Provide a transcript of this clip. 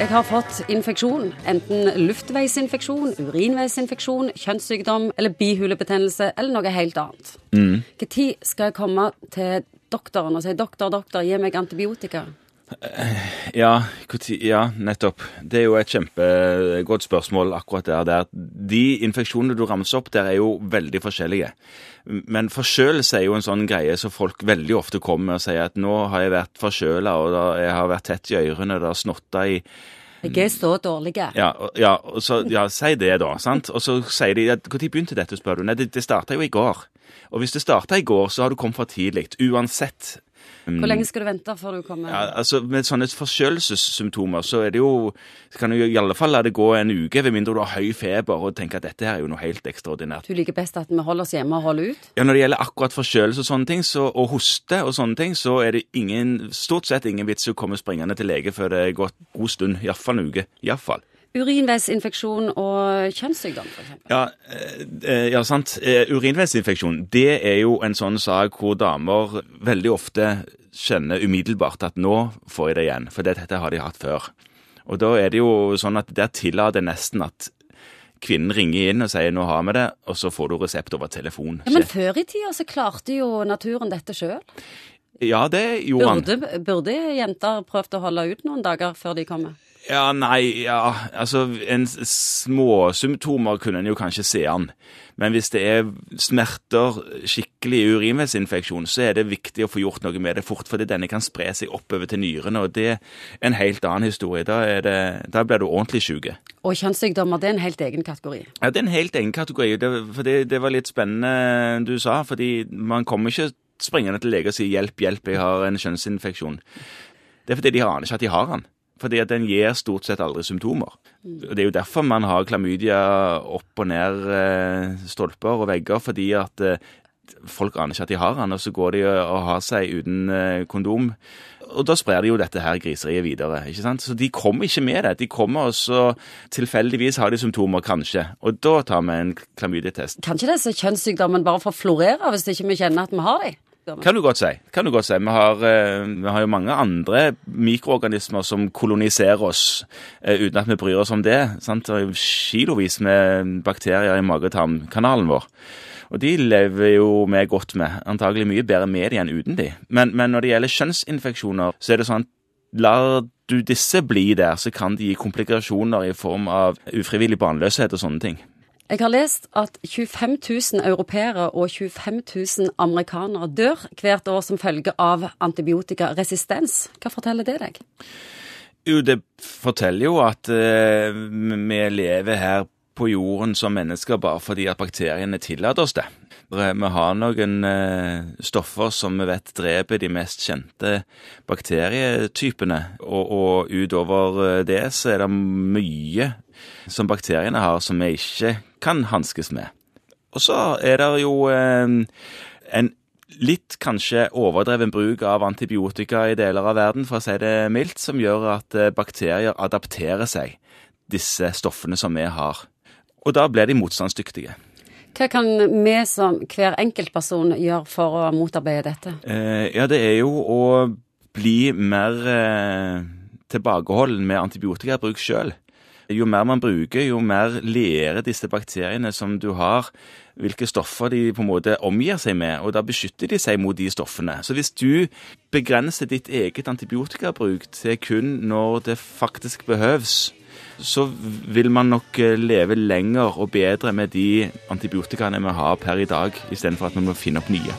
Jeg har fått infeksjon. Enten luftveisinfeksjon, urinveisinfeksjon, kjønnssykdom eller bihulebetennelse eller noe helt annet. Mm. Når skal jeg komme til doktoren og si 'doktor, doktor, gi meg antibiotika'? Ja, ja, nettopp. Det er jo et kjempegodt spørsmål akkurat der. der. De infeksjonene du ramser opp der, er jo veldig forskjellige. Men forkjølelse er jo en sånn greie som folk veldig ofte kommer og sier at nå har jeg vært forkjøla, og jeg har vært tett i ørene, det har snotta i Jeg er så dårlig. Ja, ja, så, ja, si det, da. sant? Og så sier de at når begynte dette, spør du. Nei, det, det starta jo i går. Og hvis det starta i går, så har du kommet for tidlig. Uansett. Hvor lenge skal du vente før du kommer? Ja, altså Med sånne forkjølelsessymptomer så er det jo kan du i alle fall la det gå en uke, ved mindre du har høy feber og tenker at dette her er jo noe helt ekstraordinært. Du liker best at vi holder oss hjemme og holder ut? Ja, Når det gjelder akkurat forkjølelse og sånne ting, så, og hoste og sånne ting, så er det ingen, stort sett ingen vits i å komme springende til lege før det er gått god stund. Iallfall en uke. Iallfall. Urinveisinfeksjon og kjønnssykdom, f.eks. Ja, eh, ja, sant. Eh, Urinveisinfeksjon det er jo en sånn sak hvor damer veldig ofte kjenner umiddelbart at nå får jeg det igjen, for dette har de hatt før. Og da er det jo sånn at der tillater nesten at kvinnen ringer inn og sier 'nå har vi det', og så får du resept over telefon. Ja, Men før i tida så klarte jo naturen dette sjøl. Ja, det gjorde han. Burde, burde jenter prøvd å holde ut noen dager før de kommer? Ja, nei, ja, altså en s- småsymptomer kunne en jo kanskje se an. Men hvis det er smerter, skikkelig urinveisinfeksjon, så er det viktig å få gjort noe med det fort, fordi denne kan spre seg oppover til nyrene, og det er en helt annen historie. Da, er det, da blir du ordentlig syk. Og kjønnssykdommer, det er en helt egen kategori. Ja, det er en helt egen kategori, det, for det, det var litt spennende du sa, fordi man kommer ikke springende til lege og sier 'hjelp, hjelp, jeg har en kjønnsinfeksjon'. Det er fordi de aner ikke at de har den. Fordi at den gir stort sett aldri symptomer. Og Det er jo derfor man har klamydia opp og ned eh, stolper og vegger, fordi at eh, folk aner ikke at de har den, og så går de og har seg uten eh, kondom. Og da sprer de jo dette her griseriet videre. ikke sant? Så de kommer ikke med det. De kommer, og så tilfeldigvis har de symptomer, kanskje. Og da tar vi en klamydiatest. Kan ikke disse kjønnssykdommene bare få florere hvis ikke vi kjenner at vi har dem? Kan du godt si. Kan du godt si. Vi har, eh, vi har jo mange andre mikroorganismer som koloniserer oss eh, uten at vi bryr oss om det. Sant? Det er jo kilovis med bakterier i mage-tarm-kanalen vår. Og de lever jo vi godt med. Antagelig mye bedre med de enn uten de. Men, men når det gjelder kjønnsinfeksjoner, så er det sånn at lar du disse bli der, så kan de gi komplikasjoner i form av ufrivillig barnløshet og sånne ting. Jeg har lest at 25 000 europeere og 25 000 amerikanere dør hvert år som følge av antibiotikaresistens. Hva forteller det deg? Jo, det forteller jo at eh, vi lever her på jorden som mennesker bare fordi at bakteriene tillater oss det. Vi har noen eh, stoffer som vi vet dreper de mest kjente bakterietypene, og, og utover eh, det så er det mye som bakteriene har som vi ikke kan hanskes med. Og så er det jo eh, en litt kanskje overdreven bruk av antibiotika i deler av verden, for å si det mildt, som gjør at bakterier adapterer seg disse stoffene som vi har. Og da blir de motstandsdyktige. Hva kan vi som hver enkeltperson gjøre for å motarbeide dette? Eh, ja, det er jo å bli mer eh, tilbakeholden med antibiotikabruk sjøl. Jo mer man bruker, jo mer lærer disse bakteriene som du har, hvilke stoffer de på en måte omgir seg med, og da beskytter de seg mot de stoffene. Så hvis du begrenser ditt eget antibiotikabruk til kun når det faktisk behøves, så vil man nok eh, leve lenger og bedre med de antibiotikaene vi har per i dag, istedenfor at vi må finne opp nye.